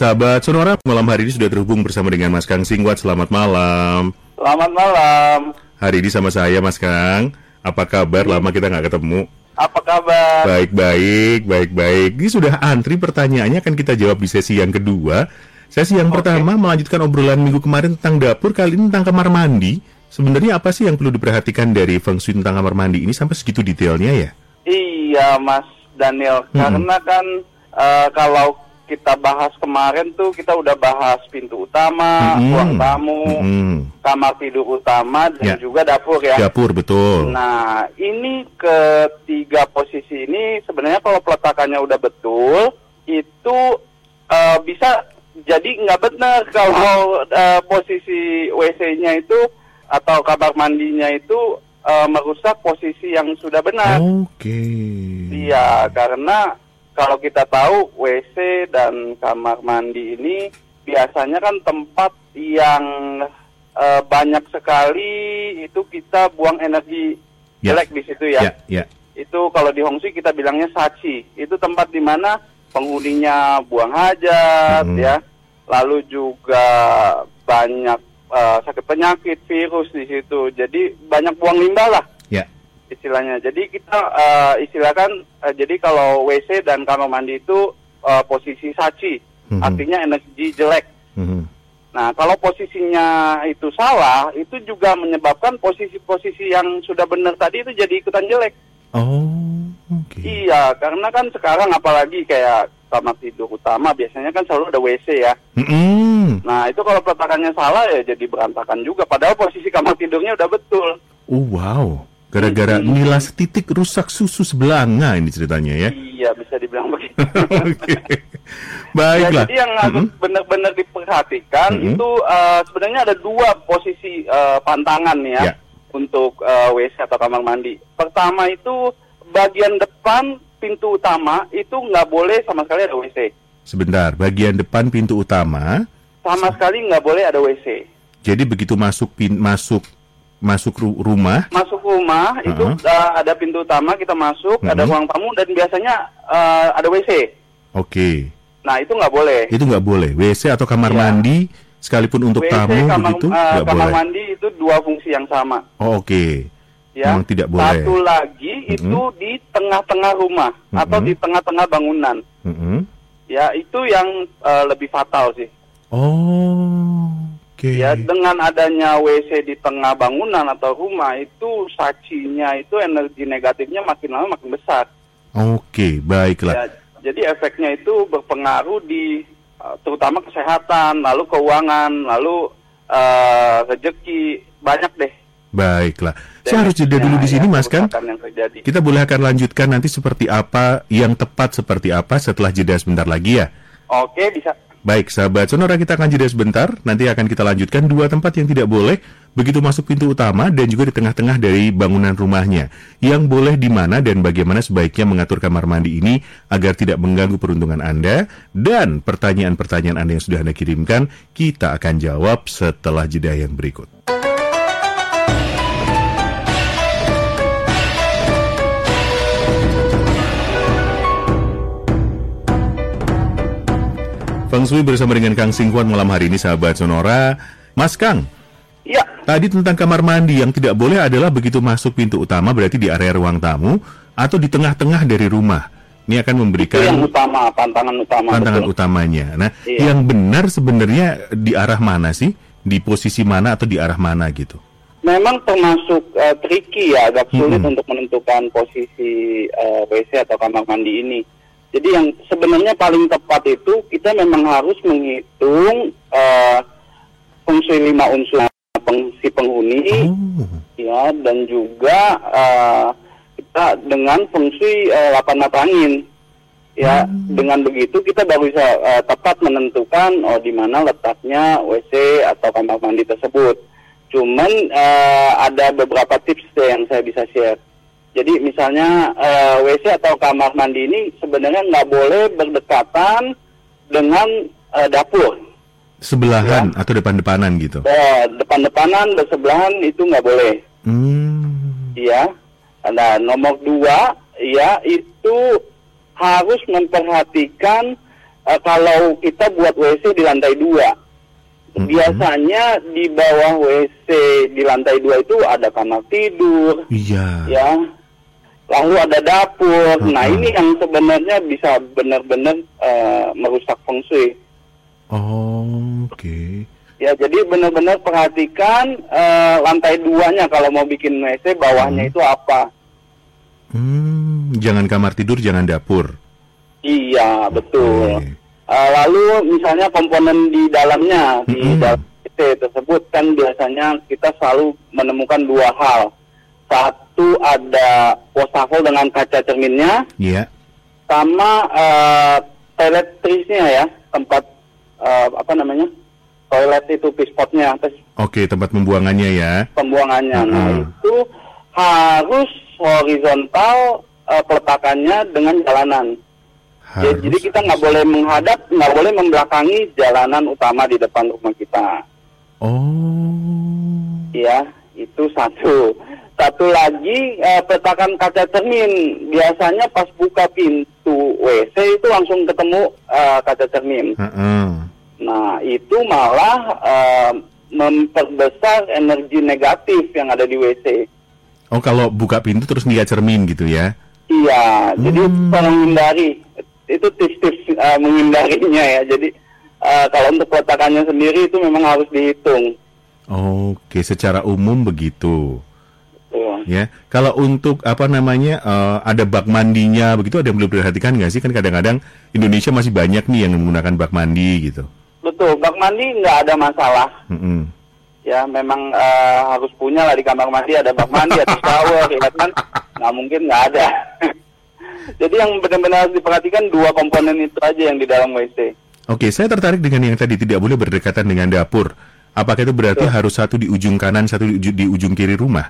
Sahabat Sonora, malam hari ini sudah terhubung bersama dengan Mas Kang Singwat. Selamat malam. Selamat malam. Hari ini sama saya, Mas Kang. Apa kabar? Lama kita nggak ketemu. Apa kabar? Baik, baik, baik, baik. Ini sudah antri pertanyaannya akan kita jawab di sesi yang kedua. Sesi yang Oke. pertama melanjutkan obrolan minggu kemarin tentang dapur, kali ini tentang kamar mandi. Sebenarnya apa sih yang perlu diperhatikan dari feng shui tentang kamar mandi ini sampai segitu detailnya ya? Iya, Mas Daniel. Hmm. Karena kan eh, kalau kita bahas kemarin tuh kita udah bahas pintu utama, Mm-mm. ruang tamu, Mm-mm. kamar tidur utama dan Ya. juga dapur ya. Dapur, betul. Nah, ini ketiga posisi ini sebenarnya kalau peletakannya udah betul, itu eh, bisa jadi nggak benar kalau eh, posisi WC-nya itu atau kamar mandinya itu eh, merusak posisi yang sudah benar. Oke. Iya, karena kalau kita tahu WC dan kamar mandi ini biasanya kan tempat yang eh, banyak sekali itu kita buang energi Ya. jelek di situ ya. Ya, ya. Itu kalau di Hongsu kita bilangnya saci. Itu tempat di mana penghuninya buang hajat Mhm. ya. Lalu juga banyak eh, sakit penyakit, virus di situ. Jadi banyak buang limbah lah Ya. Istilahnya. Jadi kita eh, istilahkan eh, jadi kalau WC dan kamar mandi itu eh, posisi saci, Mhm. artinya energi jelek. Mhm. Nah, kalau posisinya itu salah, itu juga menyebabkan posisi-posisi yang sudah benar tadi itu jadi ikutan jelek. Oh, oke. Iya, karena kan sekarang apalagi kayak kamar tidur utama biasanya kan selalu ada WC ya. Mm-mm. Nah, itu kalau peletakannya salah ya jadi berantakan juga. Padahal posisi kamar tidurnya udah betul. Oh, wow. Gara-gara Mm-mm. nila setitik rusak susu sebelanga ini ceritanya ya. Iya, bisa dibilang begitu. Oke. Ya, Baiklah. jadi yang harus Mm-mm. benar-benar diperhatikan Mm-mm. itu eh, sebenarnya ada dua posisi eh, pantangan ya, Ya. untuk eh, WC atau kamar mandi. Pertama itu bagian depan pintu utama itu nggak boleh sama sekali ada WC. Sebentar, bagian depan pintu utama. Sama sekali nggak boleh ada WC. Jadi begitu masuk pin masuk masuk ru- rumah, Masuk rumah itu Uh-huh. eh, ada pintu utama kita masuk, ada Mm-mm. ruang tamu dan biasanya eh, ada WC. oke. Nah itu nggak boleh. Itu nggak boleh. WC atau kamar Iya. mandi sekalipun untuk WC tamu kamar, begitu nggak kamar boleh. mandi itu dua fungsi yang sama. Oh, oke. ya. Memang tidak boleh. Satu lagi itu di tengah-tengah rumah atau Mm-mm. di tengah-tengah bangunan. Mm-mm. Ya, itu yang eh, lebih fatal sih. Oh, oke. Ya, dengan adanya WC di tengah bangunan atau rumah itu sacinya itu energi negatifnya makin lama makin besar. Oke, baiklah. Ya, jadi efeknya itu berpengaruh di eh, terutama kesehatan, lalu keuangan, lalu eh, rezeki, banyak deh. Baiklah. Saya harus jeda dulu di Ya, sini, ya, Mas kan? Kita boleh akan lanjutkan nanti seperti apa, yang tepat seperti apa setelah jeda sebentar lagi ya. Oke, bisa. Baik, sahabat Sonora kita akan jeda sebentar. Nanti akan kita lanjutkan dua tempat yang tidak boleh begitu masuk pintu utama dan juga di tengah-tengah dari bangunan rumahnya. Yang boleh di mana dan bagaimana sebaiknya mengatur kamar mandi ini agar tidak mengganggu peruntungan Anda. Dan pertanyaan-pertanyaan Anda yang sudah Anda kirimkan, kita akan jawab setelah jeda yang berikut. Feng Shui bersama dengan Kang Singkwan malam hari ini sahabat Sonora. Mas Kang, Iya, tadi tentang kamar mandi yang tidak boleh adalah begitu masuk pintu utama berarti di area ruang tamu atau di tengah-tengah dari rumah. Ini akan itu yang memberikan utama, pantangan utama. tantangan betul. utamanya. Nah, Iya. yang benar sebenarnya di arah mana sih? Di posisi mana atau di arah mana gitu? Memang termasuk eh, tricky ya, agak sulit Mm-mm. untuk menentukan posisi eh, WC atau kamar mandi ini. Jadi yang sebenarnya paling tepat itu kita memang harus menghitung eh, fungsi lima unsur peng- si penghuni, Oh, ya, dan juga eh, kita dengan fungsi lapan mata angin. Ya, dengan begitu kita baru bisa eh, tepat menentukan oh di mana letaknya WC atau kamar mandi tersebut. Cuman eh, ada beberapa tips deh yang saya bisa share. Jadi misalnya eh, WC atau kamar mandi ini sebenarnya nggak boleh berdekatan dengan eh, dapur. sebelahan atau depan-depanan gitu. Eh, depan-depanan bersebelahan itu nggak boleh. Hmm. Iya. Nah, nomor dua, ya itu harus memperhatikan eh, kalau kita buat WC di lantai dua, Mhm. biasanya di bawah WC di lantai dua itu ada kamar tidur, Iya. ya. Lalu ada dapur. Nah Mhm. ini yang sebenarnya bisa benar-benar eh, merusak feng shui. Oh, oke. Ya, jadi benar-benar perhatikan eh, lantai duanya kalau mau bikin WC bawahnya Hmm. itu apa. Hmm, jangan kamar tidur, jangan dapur. Iya, betul. Eh, lalu misalnya komponen di dalamnya di Mm-mm. dalam WC tersebut kan biasanya kita selalu menemukan dua hal. Satu ada wastafel dengan kaca cerminnya, Iya. sama eh, toilet trisnya ya, tempat eh, apa namanya? Toilet itu pispotnya, Oke, tempat pembuangannya ya. pembuangannya. Nah, Mm-mm. itu harus horizontal eh, peletakannya dengan jalanan. Ya, Harus. jadi kita nggak boleh menghadap, nggak boleh membelakangi jalanan utama di depan rumah kita. Oh. Ya, itu satu. Satu lagi eh, petakan kaca cermin. Biasanya pas buka pintu WC itu langsung ketemu eh, kaca cermin. Heeh. Nah, itu malah eh, memperbesar energi negatif yang ada di WC. Oh, kalau buka pintu terus lihat cermin gitu ya. Iya, jadi Hmm. menghindari itu tips-tips eh, menghindarinya ya. Jadi eh, kalau untuk peletakannya sendiri itu memang harus dihitung. Oke, secara umum begitu. Tuh. Ya, kalau untuk apa namanya eh, ada bak mandinya begitu ada yang belum diperhatikan nggak sih kan kadang-kadang Indonesia masih banyak nih yang menggunakan bak mandi gitu. Betul, bak mandi nggak ada masalah. Mm-mm. Ya, memang eh, harus punya lah di kamar mandi ada bak mandi atau shower, ya kan? Nggak mungkin nggak ada. Jadi yang benar-benar harus diperhatikan dua komponen itu aja yang di dalam WC. Oke, saya tertarik dengan yang tadi tidak boleh berdekatan dengan dapur. Apakah itu berarti Betul. harus satu di ujung kanan, satu di ujung, di ujung kiri rumah?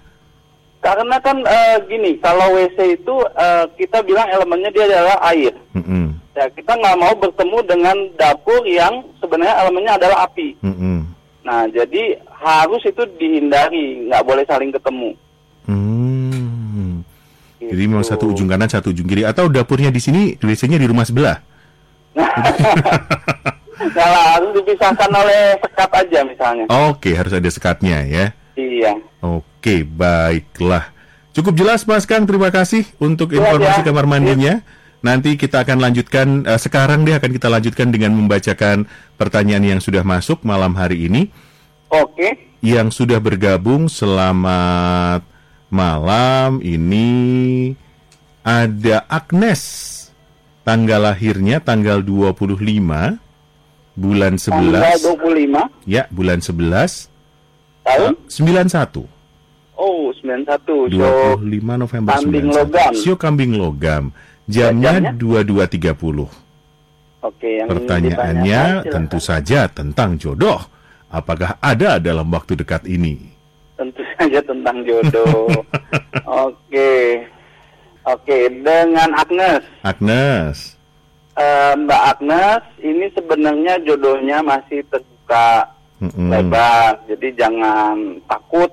Karena kan eh, gini, kalau WC itu eh, kita bilang elemennya dia adalah air. Mm-mm. Ya, kita nggak mau bertemu dengan dapur yang sebenarnya elemennya adalah api. Mm-mm. Nah, jadi harus itu dihindari, nggak boleh saling ketemu. Hmm. Jadi Gitu. memang satu ujung kanan, satu ujung kiri. Atau dapurnya di sini, WC-nya di rumah sebelah. Nah, harus dipisahkan oleh sekat aja misalnya. Oke, harus ada sekatnya ya. Iya. Oke, baiklah. Cukup jelas Mas Kang, terima kasih untuk Siap, informasi ya. kamar mandinya. Nanti kita akan lanjutkan, eh, sekarang deh akan kita lanjutkan dengan membacakan pertanyaan yang sudah masuk malam hari ini. Oke. Yang sudah bergabung, selamat malam. Ini ada Agnes. Tanggal lahirnya tanggal 25 bulan Tanggal 11. 25 Ya, bulan 11 tahun. 91. Oh, 91. So, 25 November kambing 91. logam. Sio kambing logam. Jamnya jamnya? 22.30. oke, yang Pertanyaannya tentu saja tentang jodoh. Apakah ada dalam waktu dekat ini? tentu saja tentang jodoh. Oke. Oke, dengan Agnes. Agnes. Eh, Mbak Agnes, ini sebenarnya jodohnya masih terbuka Mm-mm. lebar. Jadi jangan takut.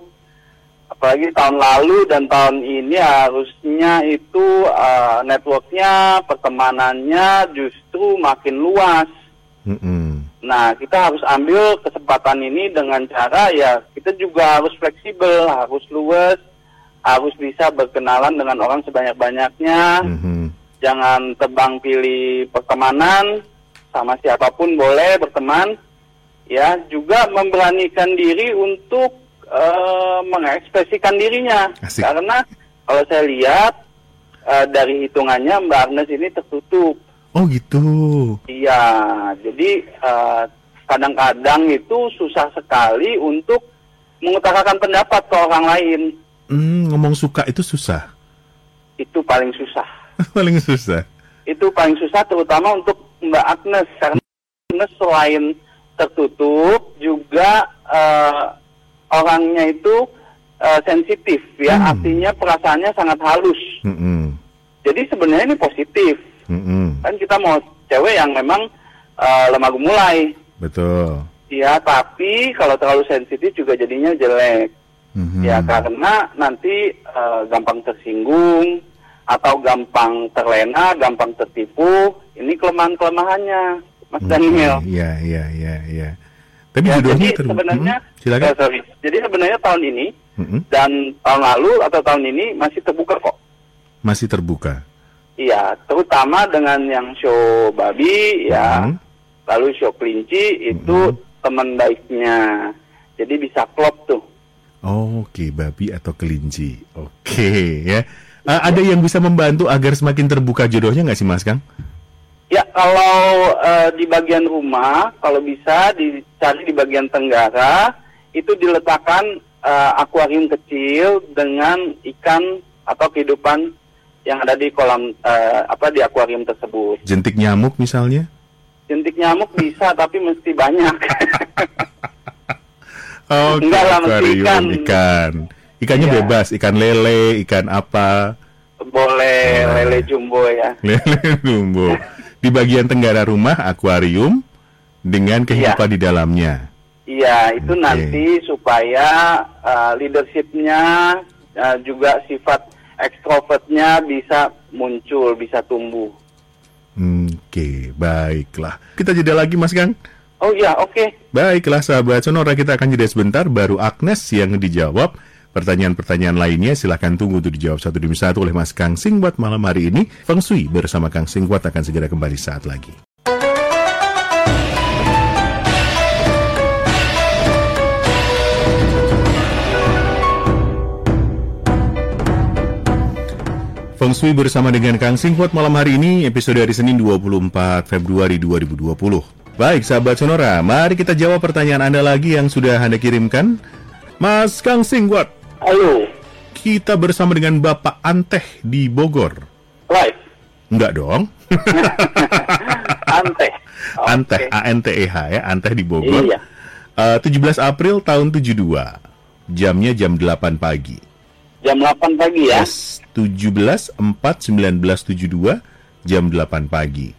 Apalagi tahun lalu dan tahun ini harusnya itu eh, networknya, pertemanannya justru makin luas. Mm-mm. Nah, kita harus ambil kesempatan ini dengan cara ya kita juga harus fleksibel, harus luas, harus bisa berkenalan dengan orang sebanyak-banyaknya. Mhm. Jangan tebang pilih pertemanan sama siapa pun boleh berteman. Ya, juga memberanikan diri untuk eh, mengekspresikan dirinya. Asik. Karena kalau saya lihat eh, dari hitungannya Mbak Agnes ini tertutup. Oh gitu. Iya, jadi eh, kadang-kadang itu susah sekali untuk mengutarakan pendapat ke orang lain. Hmm, ngomong suka itu susah. Itu paling susah. Paling susah. Itu paling susah terutama untuk Mbak Agnes karena Agnes selain tertutup juga eh, orangnya itu eh, sensitif ya, Hmm. artinya perasaannya sangat halus. Mm-mm. Jadi sebenarnya ini positif. Mm-mm. Kan kita mau cewek yang memang eh, lemah gemulai. Betul. Ya, tapi kalau terlalu sensitif juga jadinya jelek. Mhm. Ya, karena nanti eh, gampang tersinggung atau gampang terlena, gampang tertipu. Ini kelemahan-kelemahannya. Mas Daniel. Iya, iya, iya, iya. Tapi Ya, jadi ter- sebenarnya, Mm-mm, silakan. sorry. Jadi sebenarnya tahun ini Mm-mm, dan tahun lalu atau tahun ini masih terbuka kok. Masih terbuka. Iya, terutama dengan yang show babi ya, Mm. lalu show kelinci itu teman baiknya. Jadi bisa klop tuh. Oke, babi atau kelinci. Oke, ya. Eh, ada yang bisa membantu agar semakin terbuka jodohnya nggak sih, Mas Kang? Ya kalau eh, di bagian rumah, kalau bisa dicari di bagian tenggara, itu diletakkan eh, akuarium kecil dengan ikan atau kehidupan yang ada di kolam eh, apa di akuarium tersebut. Jentik nyamuk misalnya? Jentik nyamuk bisa tapi mesti banyak. Oke, Enggak lah, mesti ikan. ikan. Ikannya Iya. bebas, ikan lele, ikan apa? Boleh Boleh. lele jumbo ya. Lele tumbuh. Di bagian tenggara rumah akuarium dengan kehidupan di dalamnya. Iya, itu Oke. nanti supaya uh, leadershipnya uh, juga sifat ekstrovertnya bisa muncul, bisa tumbuh. Oke, baiklah. Kita jeda lagi, Mas Kang. Oh iya, oke. Baiklah, sahabat Sonora, kita akan jeda sebentar. Baru Agnes yang dijawab. Pertanyaan-pertanyaan lainnya silahkan tunggu untuk dijawab satu demi satu oleh Mas Kang Singwat malam hari ini. Feng Shui bersama Kang Singwat akan segera kembali saat lagi. Feng Shui bersama dengan Kang Singwat malam hari ini episode hari Senin 24 Februari 2020. Baik sahabat Sonora, mari kita jawab pertanyaan Anda lagi yang sudah Anda kirimkan. Mas Kang Singwat, Halo, kita bersama dengan Bapak Anteh di Bogor. live. Enggak dong. Anteh. Oke. Anteh, A-N-T-E-H ya, Anteh di Bogor. Iya. Eh, 17 April tahun 72. Jamnya jam 8 pagi. Jam 8 pagi ya. Yes, 17 4 1972 jam 8 pagi.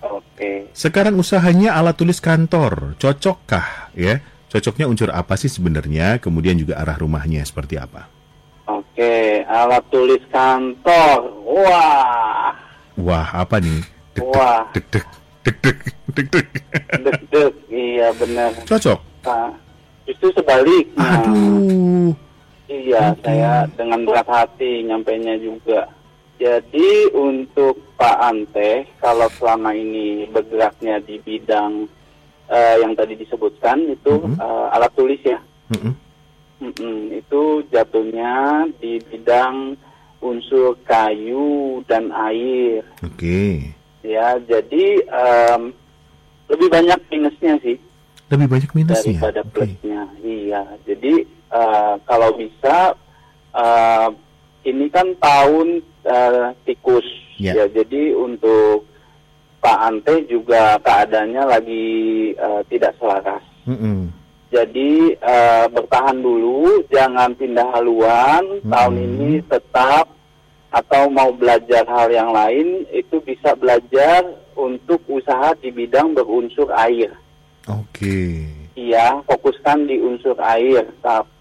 Oke. Sekarang usahanya alat tulis kantor, cocokkah ya? Cocoknya unsur apa sih sebenarnya? Kemudian juga arah rumahnya seperti apa? Oke, alat tulis kantor. Wah, Wah, apa nih? Dek, Wah. dek, dek, dek, dek, dek, dek. deg-deg. iya benar. Cocok. Nah, justru sebaliknya. Aduh. Iya, Oke. saya dengan berat hati nyampainya juga. Jadi untuk Pak Ante, kalau selama ini bergeraknya di bidang eh, yang tadi disebutkan itu Mhm. eh, alat tulis ya, Mm-mm. Mm-mm, itu jatuhnya di bidang unsur kayu dan air. Oke. Ya, jadi em, lebih banyak minusnya sih Lebih banyak minusnya. daripada Oke. plusnya. Iya, jadi eh, kalau bisa eh, ini kan tahun eh, tikus, Ya. ya. Jadi untuk Pak Ante juga keadaannya lagi eh, tidak selaras. Mm-mm. Jadi eh, bertahan dulu, jangan pindah haluan. Tahun Hmm. ini tetap atau mau belajar hal yang lain itu bisa belajar untuk usaha di bidang berunsur air. Oke. Iya, fokuskan di unsur air. Tapi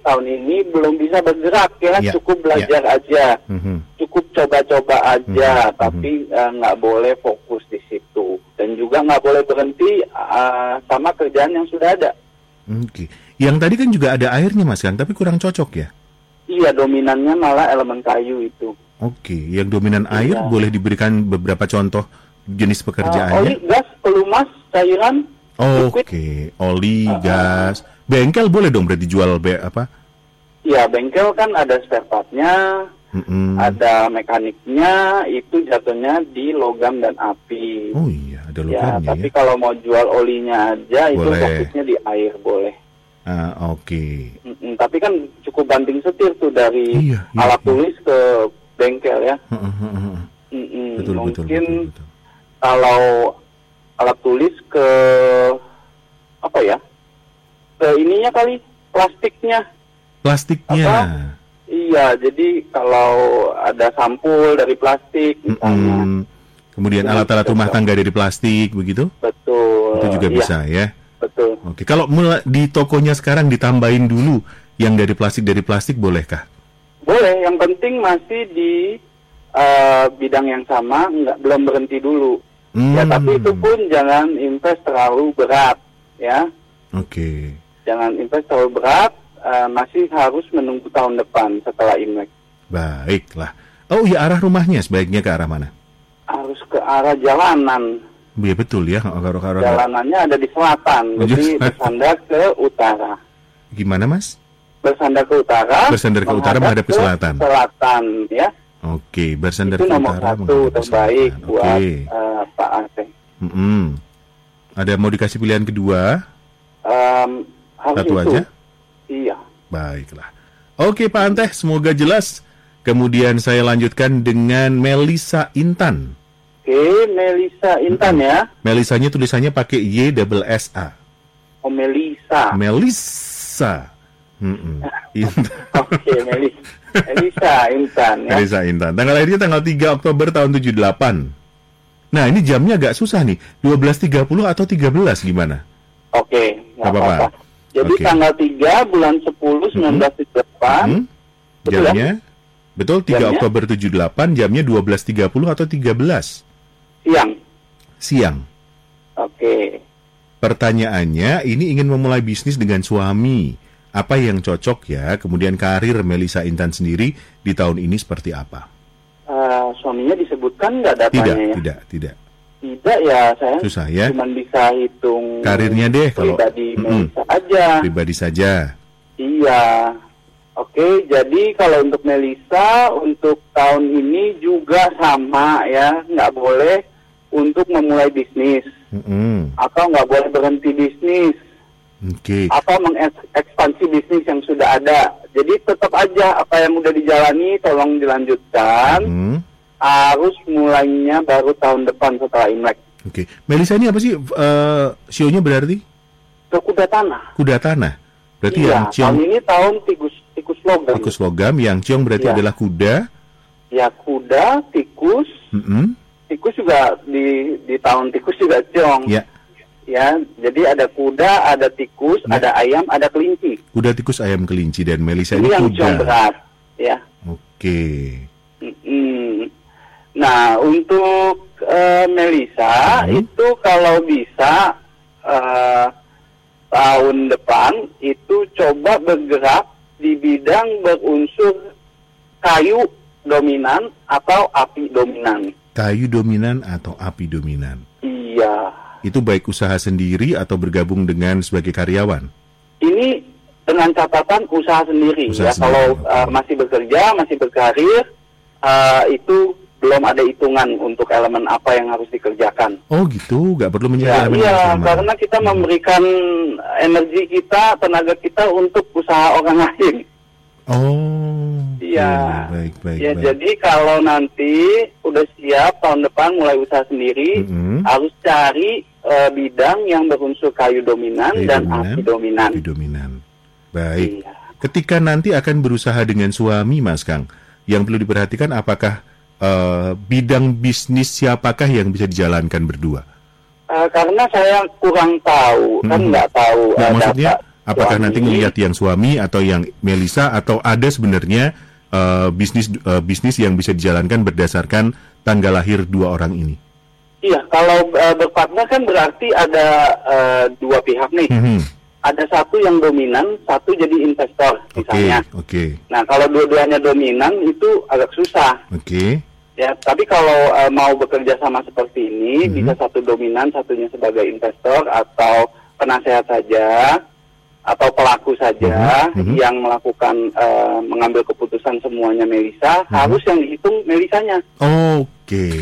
tahun ini belum bisa bergerak ya, Ya, cukup belajar aja, Mhm. cukup coba-coba aja. Mhm, Tapi eh, nggak boleh fokus di situ dan juga nggak boleh berhenti eh, sama kerjaan yang sudah ada. Oke. Yang tadi kan juga ada airnya Mas Kang, tapi kurang cocok ya? Iya, dominannya malah elemen kayu itu. Oke, yang dominan air Iya. boleh diberikan beberapa contoh jenis Eh, oli, pekerjaannya? gas, pelumas, cairan, Oke, liquid. oli, Uh-uh. gas, bengkel boleh dong berarti jual be apa? Iya, bengkel kan ada spare partnya, Mm-mm. ada mekaniknya, itu jatuhnya di logam dan api. Oh iya, ada Ya, logamnya tapi ya. kalau mau jual olinya aja itu Boleh. fokusnya di air boleh. Ah, Oke. Mm-mm, tapi kan cukup banting setir tuh dari Iya, iya, alat iya. tulis ke bengkel ya. Mm-mm, Betul, betul, mungkin betul, betul. kalau alat tulis ke apa ya? Ke ininya kali plastiknya. Plastiknya. Apa? Iya, jadi kalau ada sampul dari plastik misalnya, Mm-mm. Kemudian alat-alat rumah tangga dari plastik begitu? betul. Itu juga Iya, bisa ya. Betul. Oke, kalau mulai di tokonya sekarang ditambahin dulu yang dari plastik dari plastik bolehkah? Boleh, yang penting masih di eh, bidang yang sama, nggak belum berhenti dulu. Ya, Hmm. tapi itu pun jangan invest terlalu berat, ya. Oke. Jangan invest terlalu berat, eh, masih harus menunggu tahun depan setelah Imlek. Baiklah. Oh ya arah rumahnya sebaiknya ke arah mana? Harus ke arah jalanan. Iya betul ya. Kalau kalau Jalanannya ada di selatan, Oh, jadi bersandar ke utara. gimana mas? Bersandar ke utara. Bersandar ke utara menghadap ke selatan. Selatan, ya. Oke, bersandar itu ke nomor utara satu ke terbaik selatan. buat Oke. eh, Pak Aceh. Mm-mm. Ada mau dikasih pilihan kedua? Em, harus Satu itu. aja? Iya. Baiklah. Oke Pak Anteh, semoga jelas. Kemudian saya lanjutkan dengan Melisa Intan. Oke, Melisa Intan ya. Melisanya tulisannya pakai Y double S A. Oh, Melisa. Melisa. Mm-mm. Intan. Oke, Melis. Melisa Intan ya. Melisa Intan. Tanggal lahirnya tanggal 3 Oktober tahun 78. Nah, ini jamnya agak susah nih. 12.30 atau 13 gimana? Oke, nggak Apa-apa. Jadi Oke. tanggal 3 bulan 10 1978 Hmm? Betul ya? Jamnya? Betul, 3 Jamnya? Oktober 78, jamnya 12.30 atau 13 siang. siang. Oke. Pertanyaannya, ini ingin memulai bisnis dengan suami. Apa yang cocok ya? Kemudian karir Melisa Intan sendiri di tahun ini seperti apa? Eh, suaminya disebutkan nggak datanya Tidak, ya? tidak, tidak. Tidak ya, saya Susah ya? cuma bisa hitung Karirnya deh kalau pribadi Mm-mm. Melisa aja. pribadi saja. Iya. Oke, jadi kalau untuk Melisa untuk tahun ini juga sama ya, nggak boleh untuk memulai bisnis Mm-mm. atau nggak boleh berhenti bisnis Oke. atau mengekspansi bisnis yang sudah ada. Jadi tetap aja apa yang udah dijalani tolong dilanjutkan. Hmm. Harus mulainya baru tahun depan setelah Imlek. Oke. Melisa ini apa sih eh sionya berarti? Ke kuda tanah. Kuda tanah. Berarti iya, yang ciong tahun ini tahun tikus tikus logam. tikus logam, yang ciong berarti Iya. adalah kuda. Ya kuda, tikus, Mm-mm. tikus juga di di tahun tikus juga ciong. Ya, Ya, jadi ada kuda, ada tikus, Ya. ada ayam, ada kelinci. kuda tikus ayam kelinci dan Melisa Ini ini yang kuda. ciong berat, ya. Oke. Mm-mm. Nah, untuk eh, Melisa Hmm. itu kalau bisa eh, tahun depan itu coba bergerak di bidang berunsur kayu dominan atau api dominan. Kayu dominan atau api dominan? Iya. Itu baik usaha sendiri atau bergabung dengan sebagai karyawan? Ini dengan catatan usaha sendiri Usaha ya. Kalau sendiri, eh, oke. masih bekerja, masih berkarir, eh, itu belum ada hitungan untuk elemen apa yang harus dikerjakan. Oh gitu, nggak perlu menjadi Ya, iya, karena kita memberikan energi kita, tenaga kita untuk usaha orang lain. Oh, Iya. oke, baik, baik, ya, baik. jadi kalau nanti udah siap tahun depan mulai usaha sendiri, Mm-mm. harus cari eh, bidang yang berunsur kayu dominan Kayu dan dominan, api dominan. Api dominan. Baik. Iya. Ketika nanti akan berusaha dengan suami, Mas Kang, yang perlu diperhatikan apakah eh, bidang bisnis siapakah yang bisa dijalankan berdua? Eh, karena saya kurang tahu, kan Mm-mm. nggak tahu Nah, eh, maksudnya apakah suami. nanti melihat yang suami atau yang Melisa atau ada sebenarnya eh, bisnis eh, bisnis yang bisa dijalankan berdasarkan tanggal lahir dua orang ini? Iya, kalau eh, berpartner kan berarti ada eh, dua pihak nih. Mhm. Ada satu yang dominan, satu jadi investor Oke, misalnya. oke, Nah, kalau dua-duanya dominan itu agak susah. oke. Ya, tapi kalau eh, mau bekerja sama seperti ini, Mhm. bisa satu dominan, satunya sebagai investor atau penasehat saja atau pelaku saja mhm. yang melakukan eh, mengambil keputusan semuanya Melisa, Mhm. harus yang dihitung Melisanya Oke.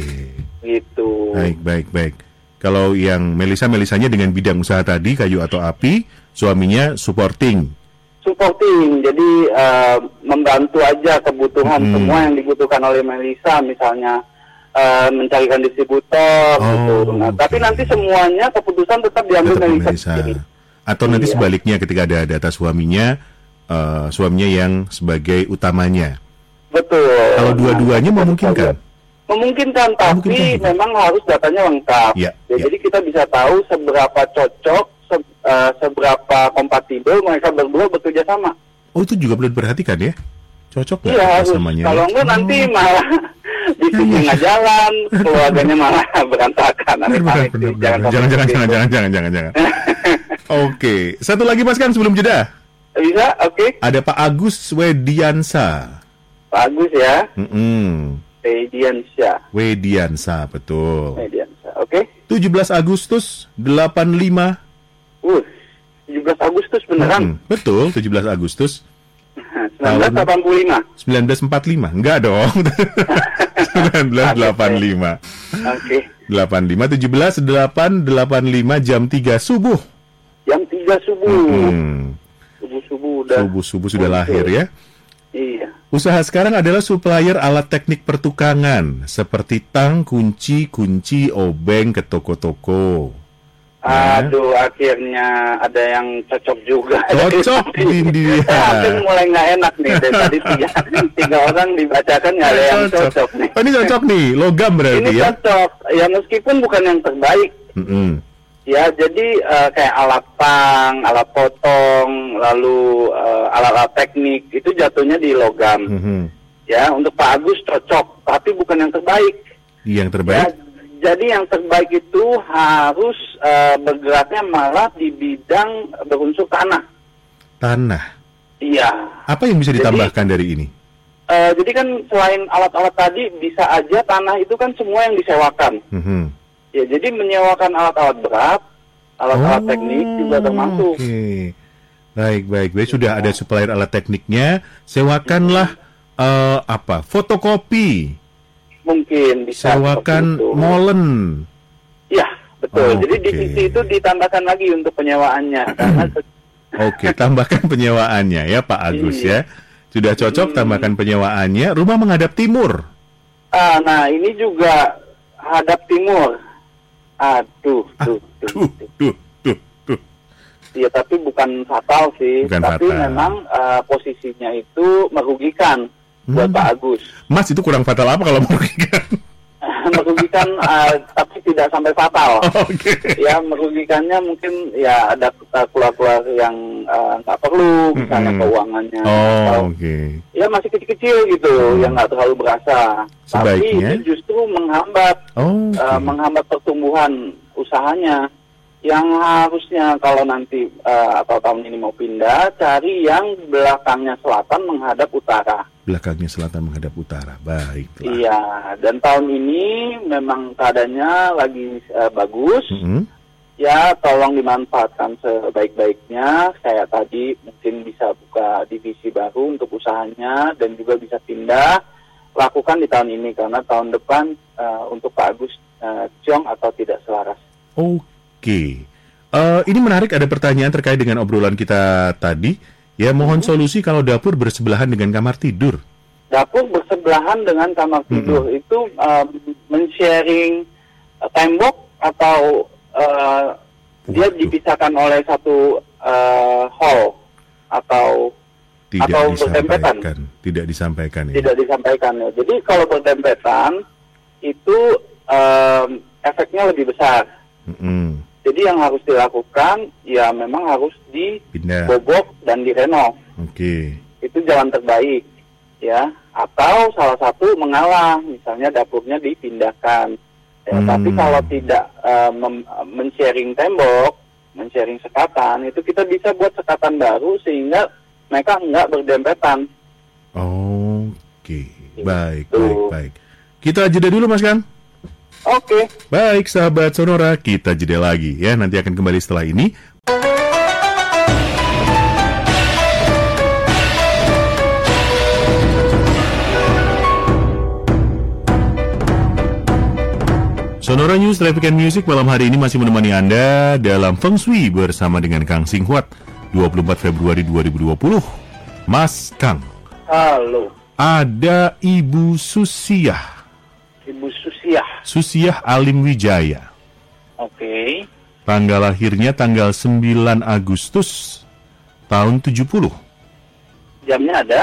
gitu. Baik, baik, baik. Kalau yang Melisa, Melisanya dengan bidang usaha tadi, kayu atau api, suaminya supporting. Supporting, jadi eh, membantu aja kebutuhan Mhm. semua yang dibutuhkan oleh Melisa, misalnya eh, mencarikan distributor Oh, gitu. Nah, oke. tapi nanti semuanya keputusan tetap diambil Tetap Melisa Melisa. Atau nanti Iya. sebaliknya ketika ada data suaminya, eh, suaminya yang sebagai utamanya. Betul. Kalau Nah, dua-duanya kita memungkinkan? Memungkinkan, tapi Memungkinkan memang harus datanya lengkap. Iya, Ya, iya. Jadi kita bisa tahu seberapa cocok, se- eh, seberapa kompatibel mereka berdua bekerja sama. Oh, itu juga perlu diperhatikan ya? Cocok Iya harus. namanya? Kalau enggak nanti malah bisnisnya nggak jalan, keluarganya malah berantakan. Benar, benar, benar, sampai Jangan, jangan, jangan, jangan, jangan, jangan, jangan. Oke, satu lagi Mas kan sebelum jeda. Bisa, oke, Ada Pak Agus Wediansa. bagus ya, Mm-mm. Mediansyah, Wediansa, betul. Mediansyah, oke. 17 Agustus 85. Uh, 17 Agustus beneran, Mm, betul, 17 Agustus 1985. 1945. Enggak dong. 1985. Oke, 85 17 8 85 jam 3 subuh. jam 3 subuh, Hmm. subuh subuh udah. Subuh subuh sudah lahir ya. Iya. Usaha sekarang adalah supplier alat teknik pertukangan seperti tang, kunci, kunci, obeng ke toko-toko. Ya. Aduh, akhirnya ada yang cocok juga. Cocok, India. Aku mulai nggak enak nih. Dari tadi tiga, tiga orang dibacakan nggak ada yang cocok nih. Oh, ini cocok nih, logam berarti Ini ya. cocok. Ya meskipun bukan yang terbaik. Mm-mm. Ya, jadi eh, kayak alat pang, alat potong, lalu eh, alat-alat teknik itu jatuhnya di logam. Mhm. Ya, untuk Pak Agus cocok, tapi bukan yang terbaik. Yang Ya, terbaik. Jadi yang terbaik itu harus eh, bergeraknya malah di bidang berunsur tanah. Tanah. Iya. Apa yang bisa Jadi- ditambahkan dari ini? Eh, jadi kan selain alat-alat tadi bisa aja tanah itu kan semua yang disewakan. Mhm. Ya, jadi menyewakan alat-alat berat, alat-alat teknik juga termasuk. Oh, Oke. Baik, baik, baik. Sudah ada supplier alat tekniknya. Sewakanlah eh, apa? Fotokopi. Mungkin bisa. Sewakan molen. Iya, betul. Oh, jadi oke. divisi itu ditambahkan lagi untuk penyewaannya karena Oke, tambahkan penyewaannya ya Pak Agus Iya. ya. Sudah cocok tambahkan penyewaannya. Rumah menghadap timur. ah, nah ini juga hadap timur. Aduh, tuh, tuh, tuh. duh. Iya, tapi bukan fatal sih. Bukan tapi fatal. memang eh, posisinya itu merugikan buat Hmm. Pak Agus. Mas itu kurang fatal apa kalau merugikan? merugikan, eh, tapi tidak sampai fatal. Oke. ya merugikannya mungkin ya ada eh, keluar-keluar yang eh, nggak perlu, misalnya Mm-mm. keuangannya. Oh, atau oke. ya masih kecil-kecil gitu, Hmm. yang nggak terlalu berasa. Tapi Sebaiknya? itu justru menghambat, Oh, eh, oke. menghambat pertumbuhan usahanya. Yang harusnya kalau nanti eh, atau tahun ini mau pindah, cari yang belakangnya selatan menghadap utara. belakangnya selatan menghadap utara. Baiklah. Iya, dan tahun ini memang keadaannya lagi eh, bagus. Mm-mm. Ya, tolong dimanfaatkan sebaik-baiknya. Kayak tadi mungkin bisa buka divisi baru untuk usahanya dan juga bisa pindah. Lakukan di tahun ini karena tahun depan eh, untuk Pak Agus eh, Ciong atau tidak selaras. Oke. Eh, ini menarik ada pertanyaan terkait dengan obrolan kita tadi. Ya, mohon solusi kalau dapur bersebelahan dengan kamar tidur. Dapur bersebelahan dengan kamar tidur itu eh, men-sharing eh, tembok atau eh, dia dipisahkan oleh satu eh, hall atau Tidak Atau disampaikan. Tidak disampaikan ya. tidak disampaikan ya. Jadi kalau berdempetan itu em, efeknya lebih besar. Mm-mm. Jadi yang harus dilakukan ya memang harus dibobok dan direnov. Oke. Itu jalan terbaik ya. Atau salah satu mengalah, misalnya dapurnya dipindahkan. Ya, Hmm. Tapi kalau tidak mem- men-sharing tembok, men-sharing sekatan, itu kita bisa buat sekatan baru sehingga mereka nggak berdempetan. Oke. Baik, Gitu. baik, baik. Kita jeda dulu Mas kan? Oke. Baik, sahabat Sonora, kita jeda lagi ya. Nanti akan kembali setelah ini. Sonora News Traffic and Music malam hari ini masih menemani Anda dalam Feng Shui bersama dengan Kang Singhuat 24 Februari 2020. Mas Kang, Halo, ada Ibu Susiah, Ibu Susiah. Susiah Alim Wijaya. Oke. Tanggal lahirnya tanggal 9 Agustus tahun 70. Jamnya ada.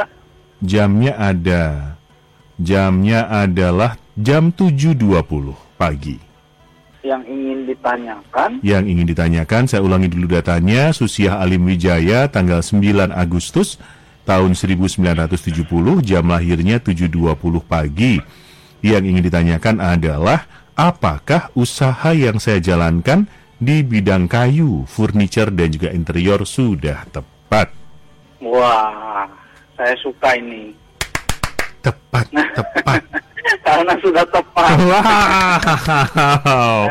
Jamnya ada. Jamnya adalah jam 7.20 pagi. Yang ingin ditanyakan, Yang ingin ditanyakan, saya ulangi dulu datanya, Susiah Alim Wijaya tanggal 9 Agustus tahun 1970, jam lahirnya 7.20 pagi. Yang ingin ditanyakan adalah apakah usaha yang saya jalankan di bidang kayu, furniture dan juga interior sudah tepat? Wah, saya suka ini. Tepat, tepat. Karena sudah tepat. Wow.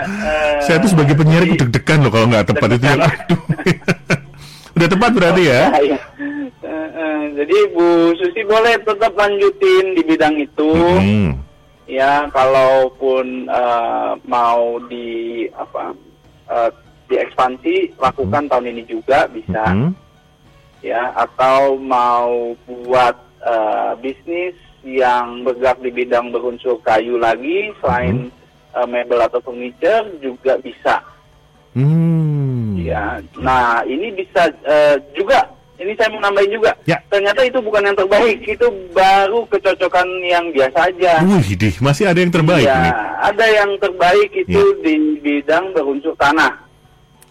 Saya tuh sebagai penyiar itu deg-degan loh kalau nggak tepat itu yang aduh. Udah tepat berarti ya? Eh, eh, jadi Bu Susi boleh tetap lanjutin di bidang itu. Hmm. Ya, kalaupun eh, mau di apa eh, diekspansi lakukan tahun ini juga bisa. Hmm. ya atau mau buat eh, bisnis yang bergerak di bidang berunsur kayu lagi selain eh, mebel atau furniture juga bisa Hmm. ya nah ini bisa eh, juga ini saya mau nambahin juga Ya. ternyata itu bukan yang terbaik itu baru kecocokan yang biasa aja Wih, dih, masih ada yang terbaik ya nih. ada yang terbaik itu Ya. di bidang berunsur tanah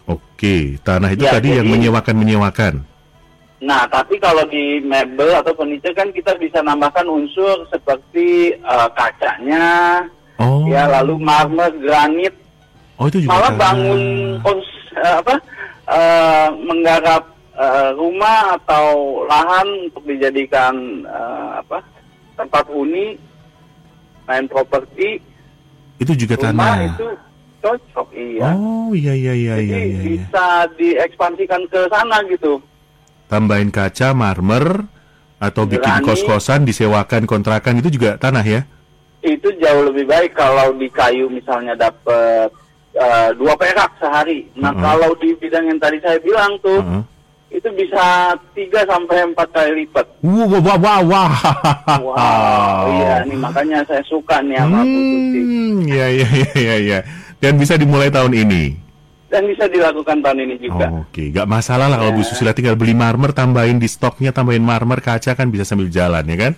Oke, tanah itu Ya, tadi yang jadi- menyewakan-menyewakan. Nah, tapi kalau di mebel atau furniture kan kita bisa nambahkan unsur seperti eh, kacanya, Oh. ya lalu marmer, granit, Oh, itu juga malah bangun kons- eh, apa eh, menggarap eh, rumah atau lahan untuk dijadikan eh, apa tempat huni, main properti, Itu juga rumah tanah. itu cocok, iya. Oh, iya iya iya Jadi iya iya. iya. bisa diekspansikan ke sana gitu. Tambahin kaca, marmer atau bikin Granit. kos-kosan disewakan kontrakan itu juga tanah ya? itu jauh lebih baik kalau di kayu misalnya dapat eh, dua perak sehari. Nah Mm-mm. kalau di bidang yang tadi saya bilang tuh Heeh. Itu bisa 3 sampai empat kali lipat. Wah, wah, wah, wah, wah. Wow, iya nih makanya saya suka nih sama. Hmm, ya, ya, ya, ya, ya. Dan bisa dimulai tahun ini. Dan bisa dilakukan tahun ini juga. Oh, Oke, nggak masalah lah kalau Ya. Bu Susila tinggal beli marmer, tambahin di stoknya, tambahin marmer, kaca kan bisa sambil jalan ya kan?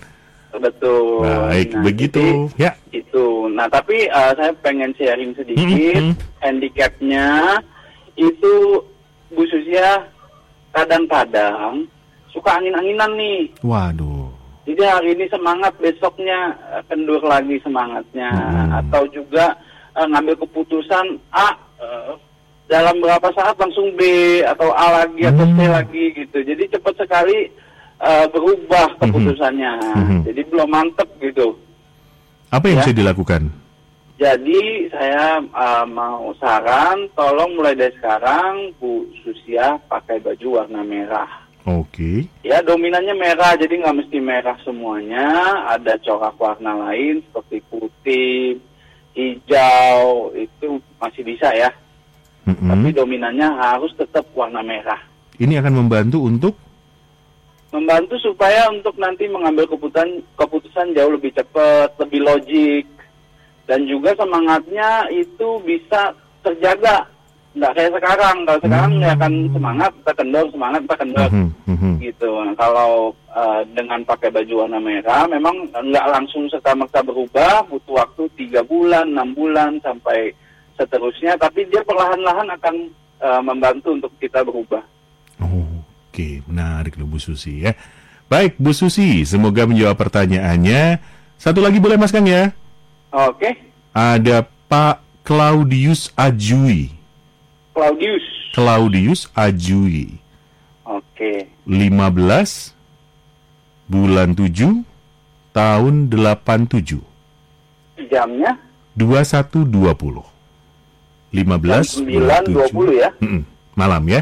Betul. Baik, Nah, begitu. jadi Ya. Itu. Nah, tapi eh, saya pengen sharing sedikit Mm-mm. handicapnya itu Bu Susia kadang-kadang suka angin-anginan nih. Waduh. Jadi hari ini semangat, besoknya eh, kendur lagi semangatnya. Hmm. Atau juga eh, ngambil keputusan A eh, dalam berapa saat langsung B atau A lagi atau C Hmm. lagi gitu. Jadi cepat sekali eh, berubah keputusannya. Mhm. Jadi belum mantep gitu. Apa yang Ya. bisa dilakukan? Jadi saya eh, mau saran, tolong mulai dari sekarang Bu Susia pakai baju warna merah. Oke. Ya dominannya merah, jadi nggak mesti merah semuanya. Ada corak warna lain seperti putih, hijau, itu masih bisa ya. Mm-mm. Tapi dominannya harus tetap warna merah. Ini akan membantu untuk Membantu supaya untuk nanti mengambil keputusan keputusan jauh lebih cepat, lebih logik, dan juga semangatnya itu bisa terjaga. Nggak kayak sekarang. Kalau sekarang Hmm. ya akan semangat, kita kendor, semangat, kita kendor. Mhm, mhm. gitu. Nah, kalau eh, dengan pakai baju warna merah, memang nggak langsung serta merta berubah, butuh waktu tiga bulan, enam bulan sampai seterusnya. Tapi dia perlahan-lahan akan eh, membantu untuk kita berubah. Oke, menarik loh Bu Susi ya. Baik, Bu Susi, semoga menjawab pertanyaannya. Satu lagi boleh Mas Kang ya? Oke, Ada Pak Claudius Ajui. Claudius. Claudius Ajui. Oke, 15 bulan 7 tahun 87. jamnya 21.20. 15 jam bulan 9.20 7. ya Mm-mm, Malam ya.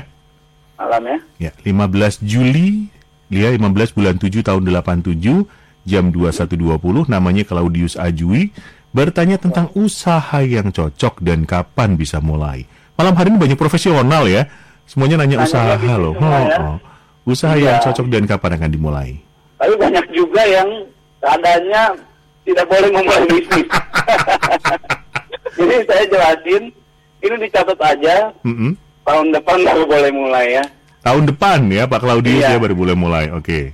malam ya. Ya, 15 Juli, dia 15 bulan 7 tahun 87, jam 21.20, namanya Claudius Ajui, bertanya tentang usaha yang cocok dan kapan bisa mulai. Malam hari ini banyak profesional ya, semuanya nanya usaha loh. semua ya. Oh, oh. Usaha Iya. yang cocok dan kapan akan dimulai. Tapi banyak juga yang keadaannya tidak boleh memulai bisnis. Jadi saya jelasin, ini dicatat aja, Mm-mm. tahun depan baru boleh mulai ya. Tahun depan ya Pak Claudius Iya. ya baru boleh mulai. Oke.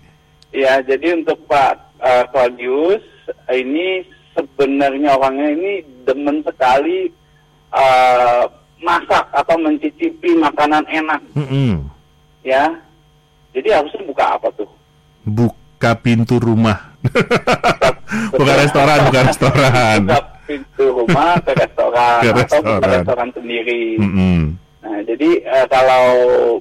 Ya, jadi untuk Pak eh, Claudius ini sebenarnya orangnya ini demen sekali eh, masak atau mencicipi makanan enak Mm-mm. ya. Jadi harusnya buka apa tuh? Buka pintu rumah. bukan restoran, bukan restoran. Buka pintu rumah ke restoran Ke atau buka restoran. restoran sendiri. Mm-mm. Nah, jadi eh, kalau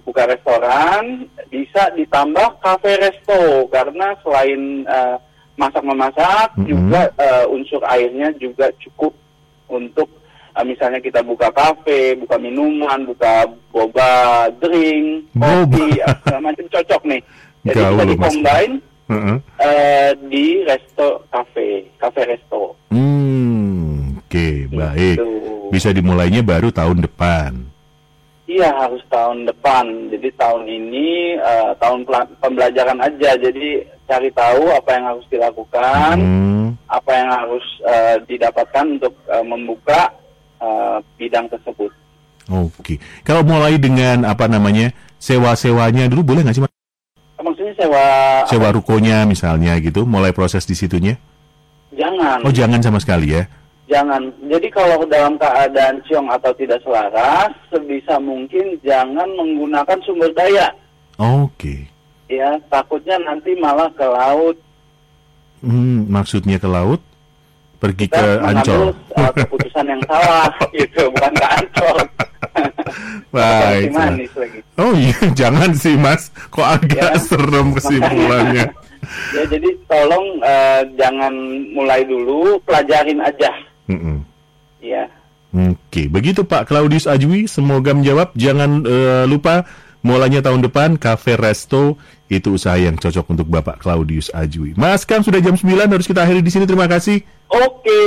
buka restoran bisa ditambah kafe resto karena selain eh, masak memasak Mhm. juga eh, unsur airnya juga cukup untuk eh, misalnya kita buka kafe, buka minuman, buka boba drink, kopi, eh, segala macam cocok nih. Jadi Gaul bisa loh, Mas. dikombine Heeh. eh, di resto kafe, kafe resto. Hmm, oke, baik. Gitu. Bisa dimulainya baru tahun depan. Iya harus tahun depan. Jadi tahun ini eh, tahun pembelajaran aja. Jadi cari tahu apa yang harus dilakukan, Hmm, apa yang harus eh, didapatkan untuk eh, membuka eh, bidang tersebut. Oke. Kalau mulai dengan apa namanya sewa-sewanya dulu boleh nggak sih? Mas? Maksudnya sewa Sewa rukonya misalnya gitu, mulai proses di situnya? jangan, Oh jangan sama sekali ya? Jangan. Jadi kalau dalam keadaan ciong atau tidak selaras, sebisa mungkin jangan menggunakan sumber daya. Oke. Ya takutnya nanti malah ke laut Hmm, maksudnya ke laut? Pergi ke kita Ancol? mengambil uh, keputusan yang salah gitu bukan ke Ancol Baik. Oh iya, jangan sih mas. Kok agak Ya. serem kesimpulannya. ya jadi tolong uh, jangan mulai dulu pelajarin aja Mm-mm. ya Oke, begitu Pak Claudius Ajwi. Semoga menjawab. Jangan eh, lupa mulainya tahun depan Cafe Resto itu usaha yang cocok untuk Bapak Claudius Ajwi. Mas kan sudah jam 9 harus kita akhiri di sini. Terima kasih. oke